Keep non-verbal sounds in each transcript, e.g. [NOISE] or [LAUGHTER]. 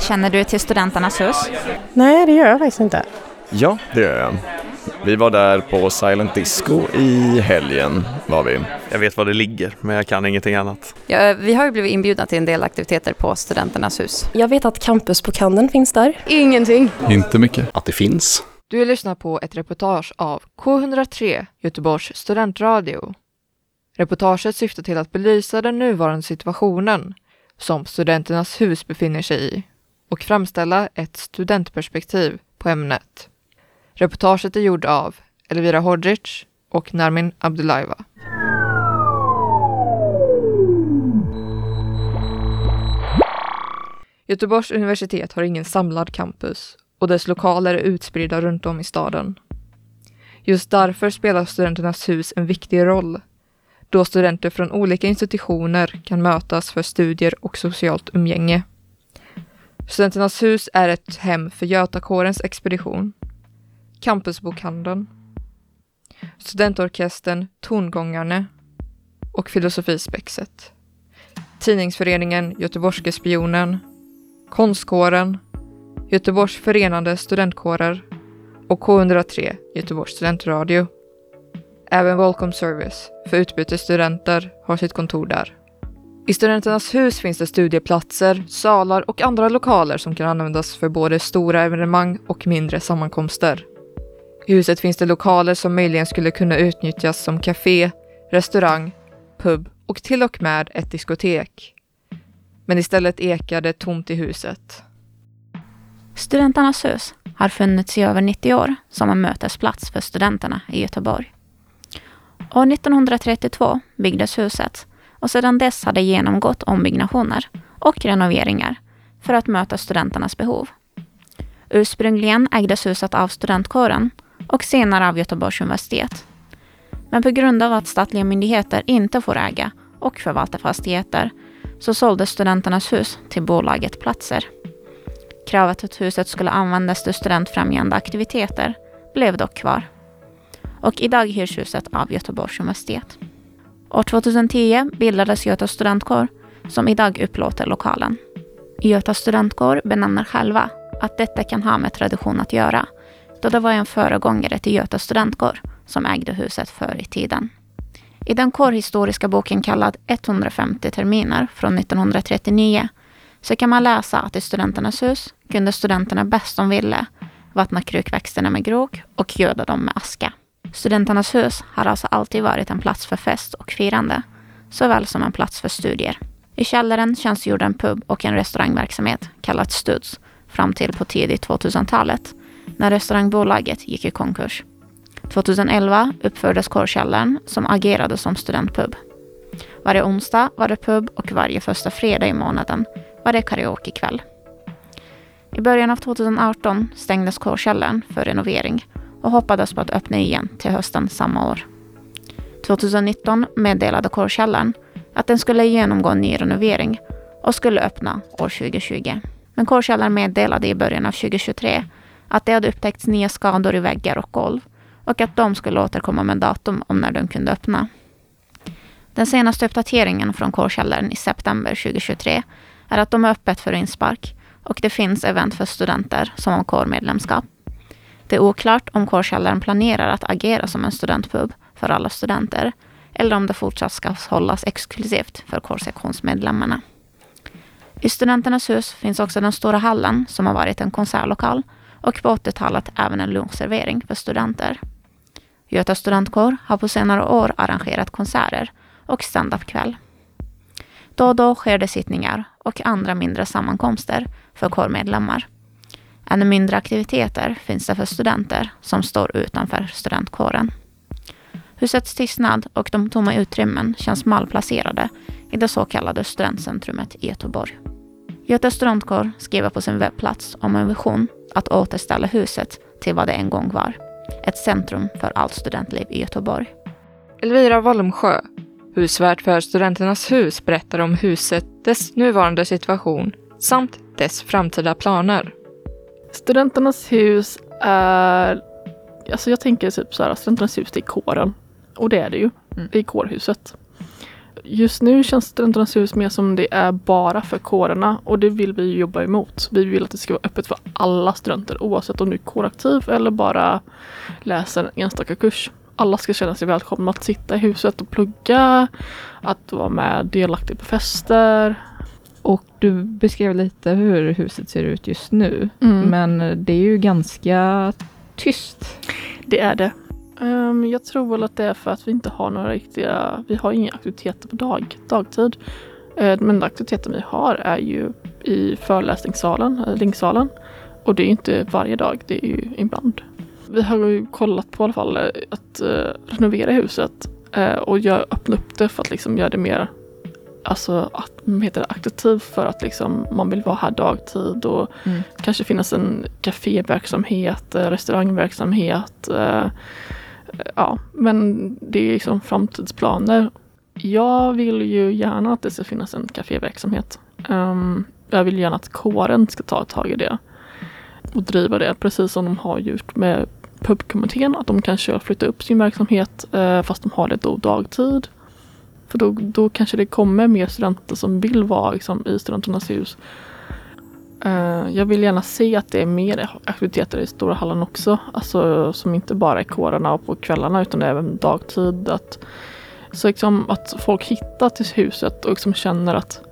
Känner du till Studenternas hus? Nej, det gör jag faktiskt inte. Ja, det gör jag. Vi var där på Silent Disco i helgen var vi. Jag vet var det ligger, men jag kan ingenting annat. Ja, vi har ju blivit inbjudna till en del aktiviteter på Studenternas hus. Jag vet att campusbokhandeln finns där. Ingenting. Inte mycket. Att det finns. Du lyssnar på ett reportage av K103, Göteborgs studentradio. Reportaget syftar till att belysa den nuvarande situationen som Studenternas hus befinner sig i och framställa ett studentperspektiv på ämnet. Reportaget är gjort av Elvira Hodrich och Narmin Abdullaiva. Göteborgs universitet har ingen samlad campus och dess lokaler är utspridda runt om i staden. Just därför spelar Studenternas hus en viktig roll, då studenter från olika institutioner kan mötas för studier och socialt umgänge. Studenternas hus är ett hem för Götakårens expedition, Campusbokhandeln, Studentorkestern Tongångarne och Filosofispexet, Tidningsföreningen Göteborgske Spionen, Konstkåren, Göteborgs förenande studentkårer. Och K103 Göteborgs studentradio. Även Welcome Service för utbytesstudenter har sitt kontor där. I Studenternas hus finns det studieplatser, salar och andra lokaler som kan användas för både stora evenemang och mindre sammankomster. I huset finns det lokaler som möjligen skulle kunna utnyttjas som café, restaurang, pub och till och med ett diskotek. Men istället ekar det tomt i huset. Studenternas hus har funnits i över 90 år som en mötesplats för studenterna i Göteborg. År 1932 byggdes huset och sedan dess har det genomgått ombyggnationer och renoveringar för att möta studenternas behov. Ursprungligen ägdes huset av studentkåren och senare av Göteborgs universitet. Men på grund av att statliga myndigheter inte får äga och förvalta fastigheter så såldes Studenternas hus till bolaget Platser. Kravet att huset skulle användas till studentfrämjande aktiviteter blev dock kvar. Och idag hyrs huset av Göteborgs universitet. År 2010 bildades Göta studentkår som idag upplåter lokalen. Göta studentkår benämner själva att detta kan ha med tradition att göra då det var en föregångare till Göta studentkår som ägde huset förr i tiden. I den kårhistoriska boken kallad 150 terminer från 1939 så kan man läsa att i Studenternas hus kunde studenterna bäst de ville vattna krukväxterna med grog och göda dem med aska. Studenternas hus har alltså alltid varit en plats för fest och firande, såväl som en plats för studier. I källaren tjänstgjorde en pub och en restaurangverksamhet kallat Studs fram till på tidigt 2000-talet när restaurangbolaget gick i konkurs. 2011 uppfördes Kårkällaren som agerade som studentpub. Varje onsdag var det pub och varje första fredag i månaden var det karaokekväll. I början av 2018 stängdes Kårkällaren för renovering och hoppades på att öppna igen till hösten samma år. 2019 meddelade Kårkällaren att den skulle genomgå en ny renovering och skulle öppna år 2020. Men Kårkällaren meddelade i början av 2023 att det hade upptäckts nya skador i väggar och golv och att de skulle återkomma med datum om när de kunde öppna. Den senaste uppdateringen från Kårkällaren i september 2023 är att de är öppet för inspark och det finns event för studenter som har kårmedlemskap. Det är oklart om Kårkällaren planerar att agera som en studentpub för alla studenter eller om det fortsatt ska hållas exklusivt för kårsektionsmedlemmarna. I Studenternas hus finns också den stora hallen som har varit en konsertlokal och på 80-talet även en lunchservering för studenter. Göta studentkår har på senare år arrangerat konserter och standupkväll. Då och då sker det sittningar och andra mindre sammankomster för kårmedlemmar. Ännu mindre aktiviteter finns det för studenter som står utanför studentkåren. Husets tystnad och de tomma utrymmen känns malplacerade i det så kallade studentcentrumet i Göteborg. Göta studentkår skriver på sin webbplats om en vision att återställa huset till vad det en gång var. Ett centrum för allt studentliv i Göteborg. Elvira Walmsjö, husvärd för Studenternas hus, berättar om huset, dess nuvarande situation samt dess framtida planer. Studenternas hus är... Alltså jag tänker typ så här, Studenternas hus det är kåren. Och det är det ju. Mm. Det är kårhuset. just nu känns Studenternas hus mer som det är bara för kårerna och det vill vi jobba emot. Vi vill att det ska vara öppet för alla studenter oavsett om du är kåraktiv eller bara läser en enstaka kurs. Alla ska känna sig välkomna att sitta i huset och plugga, att vara med delaktig på fester. Och du beskrev lite hur huset ser ut just nu. Mm. Men det är ju ganska tyst. Det är det. Ehm, jag tror väl att det är för att vi inte har några riktiga, vi har inga aktiviteter på dag, dagtid. Uh, men de aktiviteter vi har är ju i föreläsningssalen, linksalen. Och det är inte varje dag, det är ju ibland. Vi har ju kollat på i alla fall eh, att uh, renovera huset uh, och gör, öppna upp det för att liksom göra det mer alltså, att, heter det, attraktivt för att liksom, man vill vara här dagtid och Mm. kanske finnas en kaféverksamhet, eh, restaurangverksamhet. eh, Ja, men det är liksom framtidsplaner. Jag vill ju gärna att det ska finnas en kaféverksamhet. Ehm, jag vill gärna att kåren ska ta tag i det och driva det, precis som de har gjort med pubkommittén, att de kanske flyttar upp sin verksamhet eh, fast de har det då dagtid. För då, då kanske det kommer mer studenter som vill vara liksom, i studenternas hus. Eh, jag vill gärna se att det är mer aktiviteter i stora hallen också. Alltså som inte bara är kårerna och på kvällarna utan även dagtid. Att, så liksom att folk hittar till huset och liksom känner att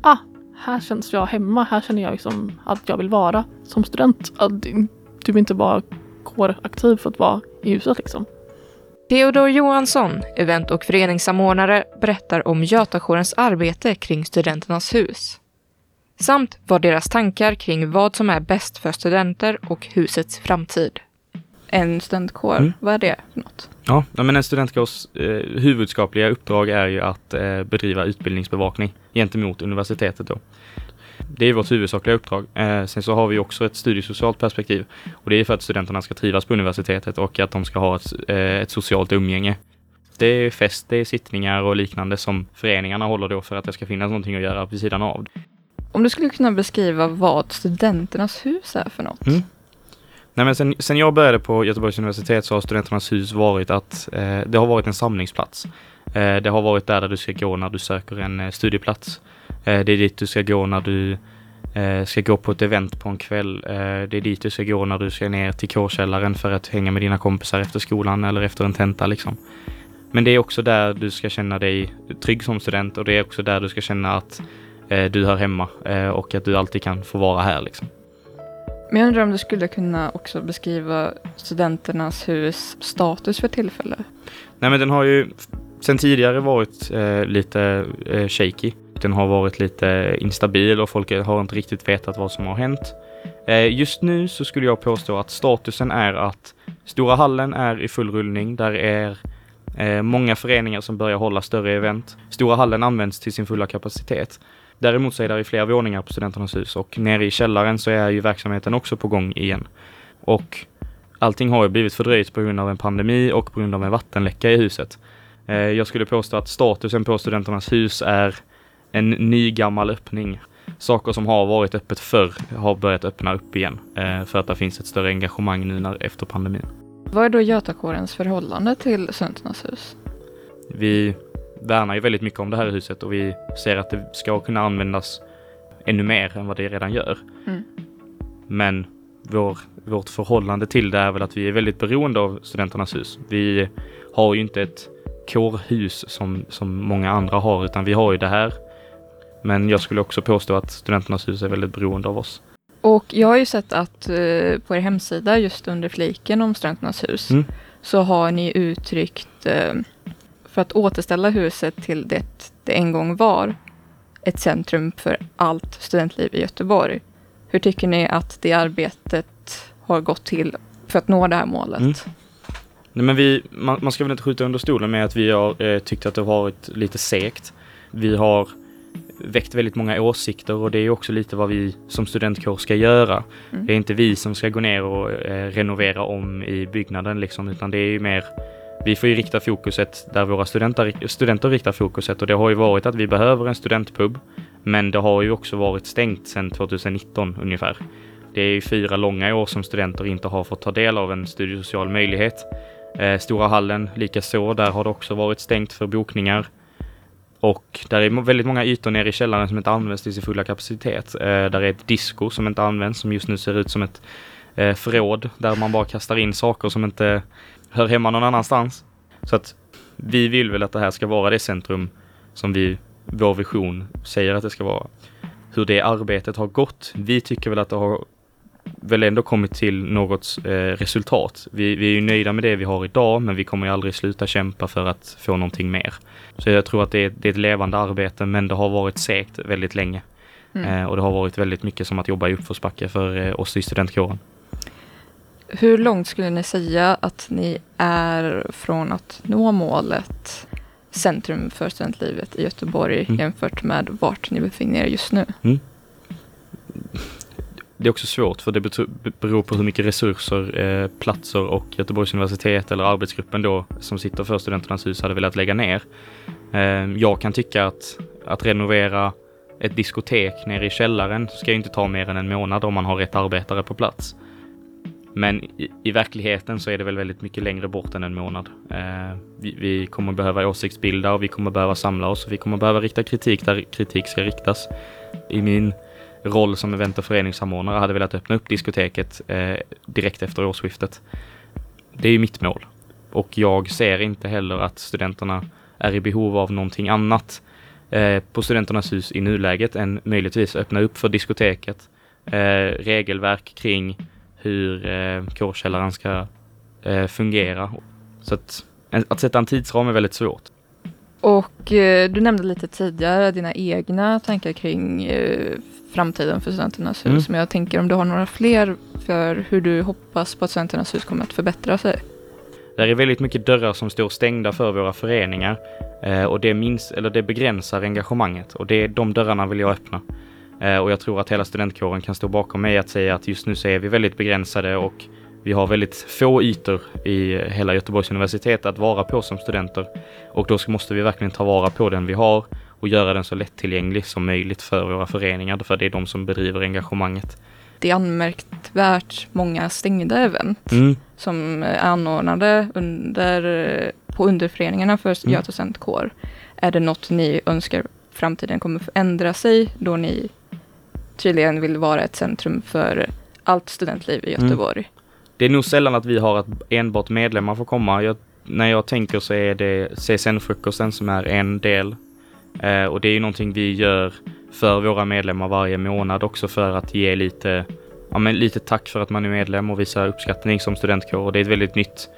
ah, här känns jag hemma. Här känner jag liksom att jag vill vara som student. Att du vill typ, inte bara kåraktiv för att vara i huset liksom. Theodor Johansson, event och föreningssamordnare, berättar om Götajourens arbete kring Studenternas hus. Samt vad deras tankar kring vad som är bäst för studenter och husets framtid. En studentkår, Mm. vad är det för något? Ja, men en studentkårs eh, huvudsakliga uppdrag är ju att eh, bedriva utbildningsbevakning gentemot universitetet då. Det är vårt huvudsakliga uppdrag. Eh, sen så har vi också ett studiesocialt perspektiv och det är för att studenterna ska trivas på universitetet och att de ska ha ett, eh, ett socialt umgänge. Det är fest, det är sittningar och liknande som föreningarna håller då för att det ska finnas någonting att göra vid sidan av. Om du skulle kunna beskriva vad Studenternas hus är för något? Mm. Nej, men sen, sen jag började på Göteborgs universitet så har Studenternas hus varit att eh, det har varit en samlingsplats. Eh, det har varit där, där du ska gå när du söker en eh, studieplats. Eh, det är dit du ska gå när du eh, ska gå på ett event på en kväll. Eh, det är dit du ska gå när du ska ner till kårkällaren för att hänga med dina kompisar efter skolan eller efter en tenta liksom. Men det är också där du ska känna dig trygg som student och det är också där du ska känna att du hör hemma och att du alltid kan få vara här liksom. Men jag undrar om du skulle kunna också beskriva Studenternas hus status för tillfället? Nej men den har ju sen tidigare varit eh, lite eh, shaky. Den har varit lite instabil och folk har inte riktigt vetat vad som har hänt. Eh, just nu så skulle jag påstå att statusen är att Stora hallen är i full rullning. Där är eh, många föreningar som börjar hålla större event. Stora hallen används till sin fulla kapacitet. Däremot så är det i flera våningar på Studenternas hus och nere i källaren så är ju verksamheten också på gång igen. Och allting har ju blivit fördröjt på grund av en pandemi och på grund av en vattenläcka i huset. Eh, jag skulle påstå att statusen på Studenternas hus är en ny gammal öppning. Saker som har varit öppet förr har börjat öppna upp igen eh, för att det finns ett större engagemang nu när, efter pandemin. Vad är då Götakårens förhållande till Studenternas hus? Vi värnar ju väldigt mycket om det här huset och vi ser att det ska kunna användas ännu mer än vad det redan gör. Mm. Men vår, vårt förhållande till det är väl att vi är väldigt beroende av Studenternas hus. Vi har ju inte ett kårhus som, som många andra har, utan vi har ju det här. Men jag skulle också påstå att Studenternas hus är väldigt beroende av oss. Och jag har ju sett att eh, på er hemsida, just under fliken om Studenternas hus, Mm. så har ni uttryckt eh, för att återställa huset till det det en gång var, ett centrum för allt studentliv i Göteborg. Hur tycker ni att det arbetet har gått till för att nå det här målet? Mm. Nej, men vi, man, man ska väl inte skjuta under stolen med att vi har eh, tyckt att det har varit lite segt. Vi har väckt väldigt många åsikter och det är också lite vad vi som studentkår ska göra. Mm. Det är inte vi som ska gå ner och eh, renovera om i byggnaden liksom, utan det är ju mer vi får ju rikta fokuset där våra studenter, studenter riktar fokuset och det har ju varit att vi behöver en studentpub. Men det har ju också varit stängt sedan 2019 ungefär. Det är ju fyra långa år som studenter inte har fått ta del av en studiesocial möjlighet. Eh, Stora hallen likaså, där har det också varit stängt för bokningar. Och där är väldigt många ytor nere i källaren som inte används till sin fulla kapacitet. Eh, där är ett disco som inte används som just nu ser ut som ett eh, förråd där man bara kastar in saker som inte hör hemma någon annanstans. Så att vi vill väl att det här ska vara det centrum som vi, vår vision säger att det ska vara. Hur det arbetet har gått. Vi tycker väl att det har väl ändå kommit till något eh, resultat. Vi, vi är ju nöjda med det vi har idag, men vi kommer ju aldrig sluta kämpa för att få någonting mer. Så jag tror att det är, det är ett levande arbete, men det har varit segt väldigt länge. Mm. Eh, och det har varit väldigt mycket som att jobba i uppförsbacke för eh, oss i studentkåren. Hur långt skulle ni säga att ni är från att nå målet Centrum för studentlivet i Göteborg mm. jämfört med vart ni befinner er just nu? Mm det är också svårt för det beror på hur mycket resurser, eh, platser och Göteborgs universitet eller arbetsgruppen då som sitter för Studenternas hus hade velat lägga ner. Eh, jag kan tycka att, att renovera ett diskotek nere i källaren ska inte ta mer än en månad om man har rätt arbetare på plats. Men i, i verkligheten så är det väl väldigt mycket längre bort än en månad. Eh, vi, vi, kommer behöva åsiktsbilda och vi kommer behöva samla oss och vi kommer behöva rikta kritik där kritik ska riktas. I min roll som event och föreningssamordnare hade velat öppna upp diskoteket eh, direkt efter årsskiftet. Det är ju mitt mål och jag ser inte heller att studenterna är i behov av någonting annat eh, på Studenternas hus i nuläget än möjligtvis öppna upp för diskoteket, eh, regelverk kring hur eh, kårkällaren ska eh, fungera. Så att, att sätta en tidsram är väldigt svårt. Och eh, du nämnde lite tidigare dina egna tankar kring eh, framtiden för Studenternas hus. Mm. Men jag tänker om du har några fler för hur du hoppas på att Studenternas hus kommer att förbättra sig? Det är väldigt mycket dörrar som står stängda för våra föreningar eh, och det, minst, eller det begränsar engagemanget och det, de dörrarna vill jag öppna. Eh, och jag tror att hela studentkåren kan stå bakom mig att säga att just nu så är vi väldigt begränsade och vi har väldigt få ytor i hela Göteborgs universitet att vara på som studenter och då måste vi verkligen ta vara på den vi har och göra den så lättillgänglig som möjligt för våra föreningar, för det är de som bedriver engagemanget. Det är anmärkningsvärt många stängda event mm. som är anordnade under, på underföreningarna för mm. Göta studentkår. Är det något ni önskar framtiden kommer förändra sig då ni tydligen vill vara ett centrum för allt studentliv i mm. Göteborg? Mm. Det är nog sällan att vi har att enbart medlemmar får komma. Jag, när jag tänker så är det CSN-frukosten som är en del Eh, och det är ju någonting vi gör för våra medlemmar varje månad också för att ge lite, ja, men lite tack för att man är medlem och visa uppskattning som studentkår. Och det är ett väldigt nytt.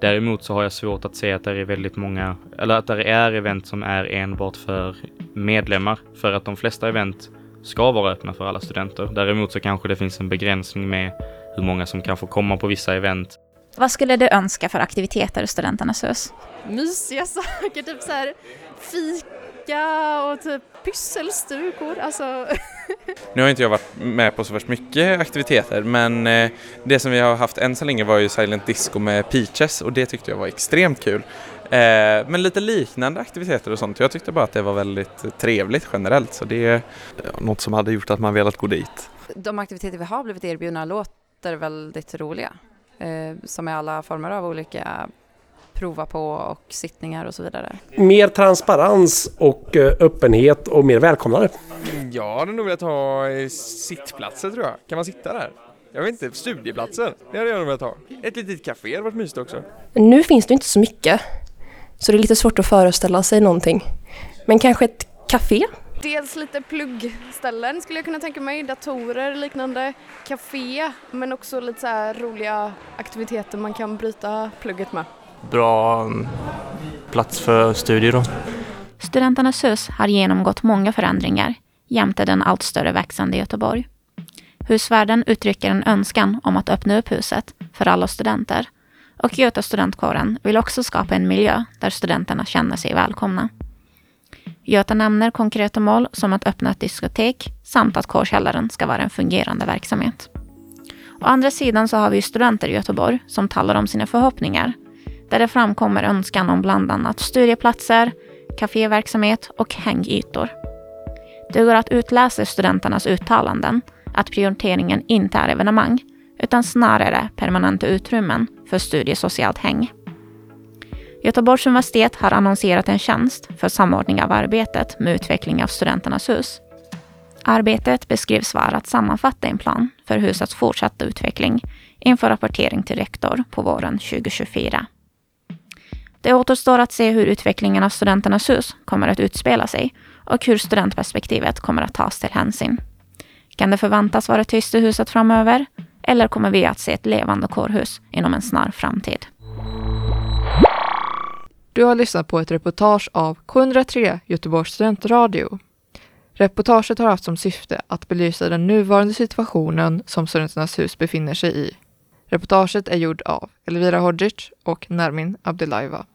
Däremot så har jag svårt att se att det är väldigt många, eller att det är event som är enbart för medlemmar. För att de flesta event ska vara öppna för alla studenter. Däremot så kanske det finns en begränsning med hur många som kan få komma på vissa event. Vad skulle du önska för aktiviteter i Studenternas hus? Mysiga [LAUGHS] saker, typ så här fika och typ pysselstugor. Alltså. [LAUGHS] nu har inte jag varit med på så värst mycket aktiviteter men eh, det som vi har haft än så länge var ju Silent Disco med Peaches och det tyckte jag var extremt kul. Eh, men lite liknande aktiviteter och sånt. Jag tyckte bara att det var väldigt trevligt generellt så det är något som hade gjort att man velat gå dit. De aktiviteter vi har blivit erbjudna låter väldigt roliga. Eh, som är alla former av olika prova på och sittningar och så vidare. Mer transparens och eh, öppenhet och mer välkomnande. Jag hade nog velat ha sittplatser tror jag. Kan man sitta där? Jag vet inte, studieplatser. Det hade jag nog velat ha. Ett litet café hade varit mysigt också. Nu finns det inte så mycket. Så det är lite svårt att föreställa sig någonting. Men kanske ett café? Dels lite pluggställen skulle jag kunna tänka mig, datorer liknande, café men också lite så roliga aktiviteter man kan bryta plugget med bra mm, plats för studier då. Studenternas hus har genomgått många förändringar jämte den allt större växande Göteborg. Husvärden uttrycker en önskan om att öppna upp huset för alla studenter och Göta studentkåren vill också skapa en miljö där studenterna känner sig välkomna. Göta nämner konkreta mål som att öppna ett diskotek samt att kårkällaren ska vara en fungerande verksamhet. Å andra sidan så har vi studenter i Göteborg som talar om sina förhoppningar där det framkommer önskan om bland annat studieplatser, kaféverksamhet och hängytor. Det går att utläsa studenternas uttalanden att prioriteringen inte är evenemang, utan snarare permanenta utrymmen för studiesocialt häng. Göteborgs universitet har annonserat en tjänst för samordning av arbetet med utveckling av studenternas hus. Arbetet beskrivs vara att sammanfatta en plan för husets fortsatta utveckling inför rapportering till rektor på våren 2024. Det återstår att se hur utvecklingen av studenternas hus kommer att utspela sig och hur studentperspektivet kommer att tas till hänsyn. Kan det förväntas vara tyst i huset framöver? Eller kommer vi att se ett levande kårhus inom en snar framtid? Du har lyssnat på ett reportage av K103 Göteborgs studentradio. Reportaget har haft som syfte att belysa den nuvarande situationen som Studenternas hus befinner sig i. Reportaget är gjort av Elvira Hodzic och Nermin Abdelaiva.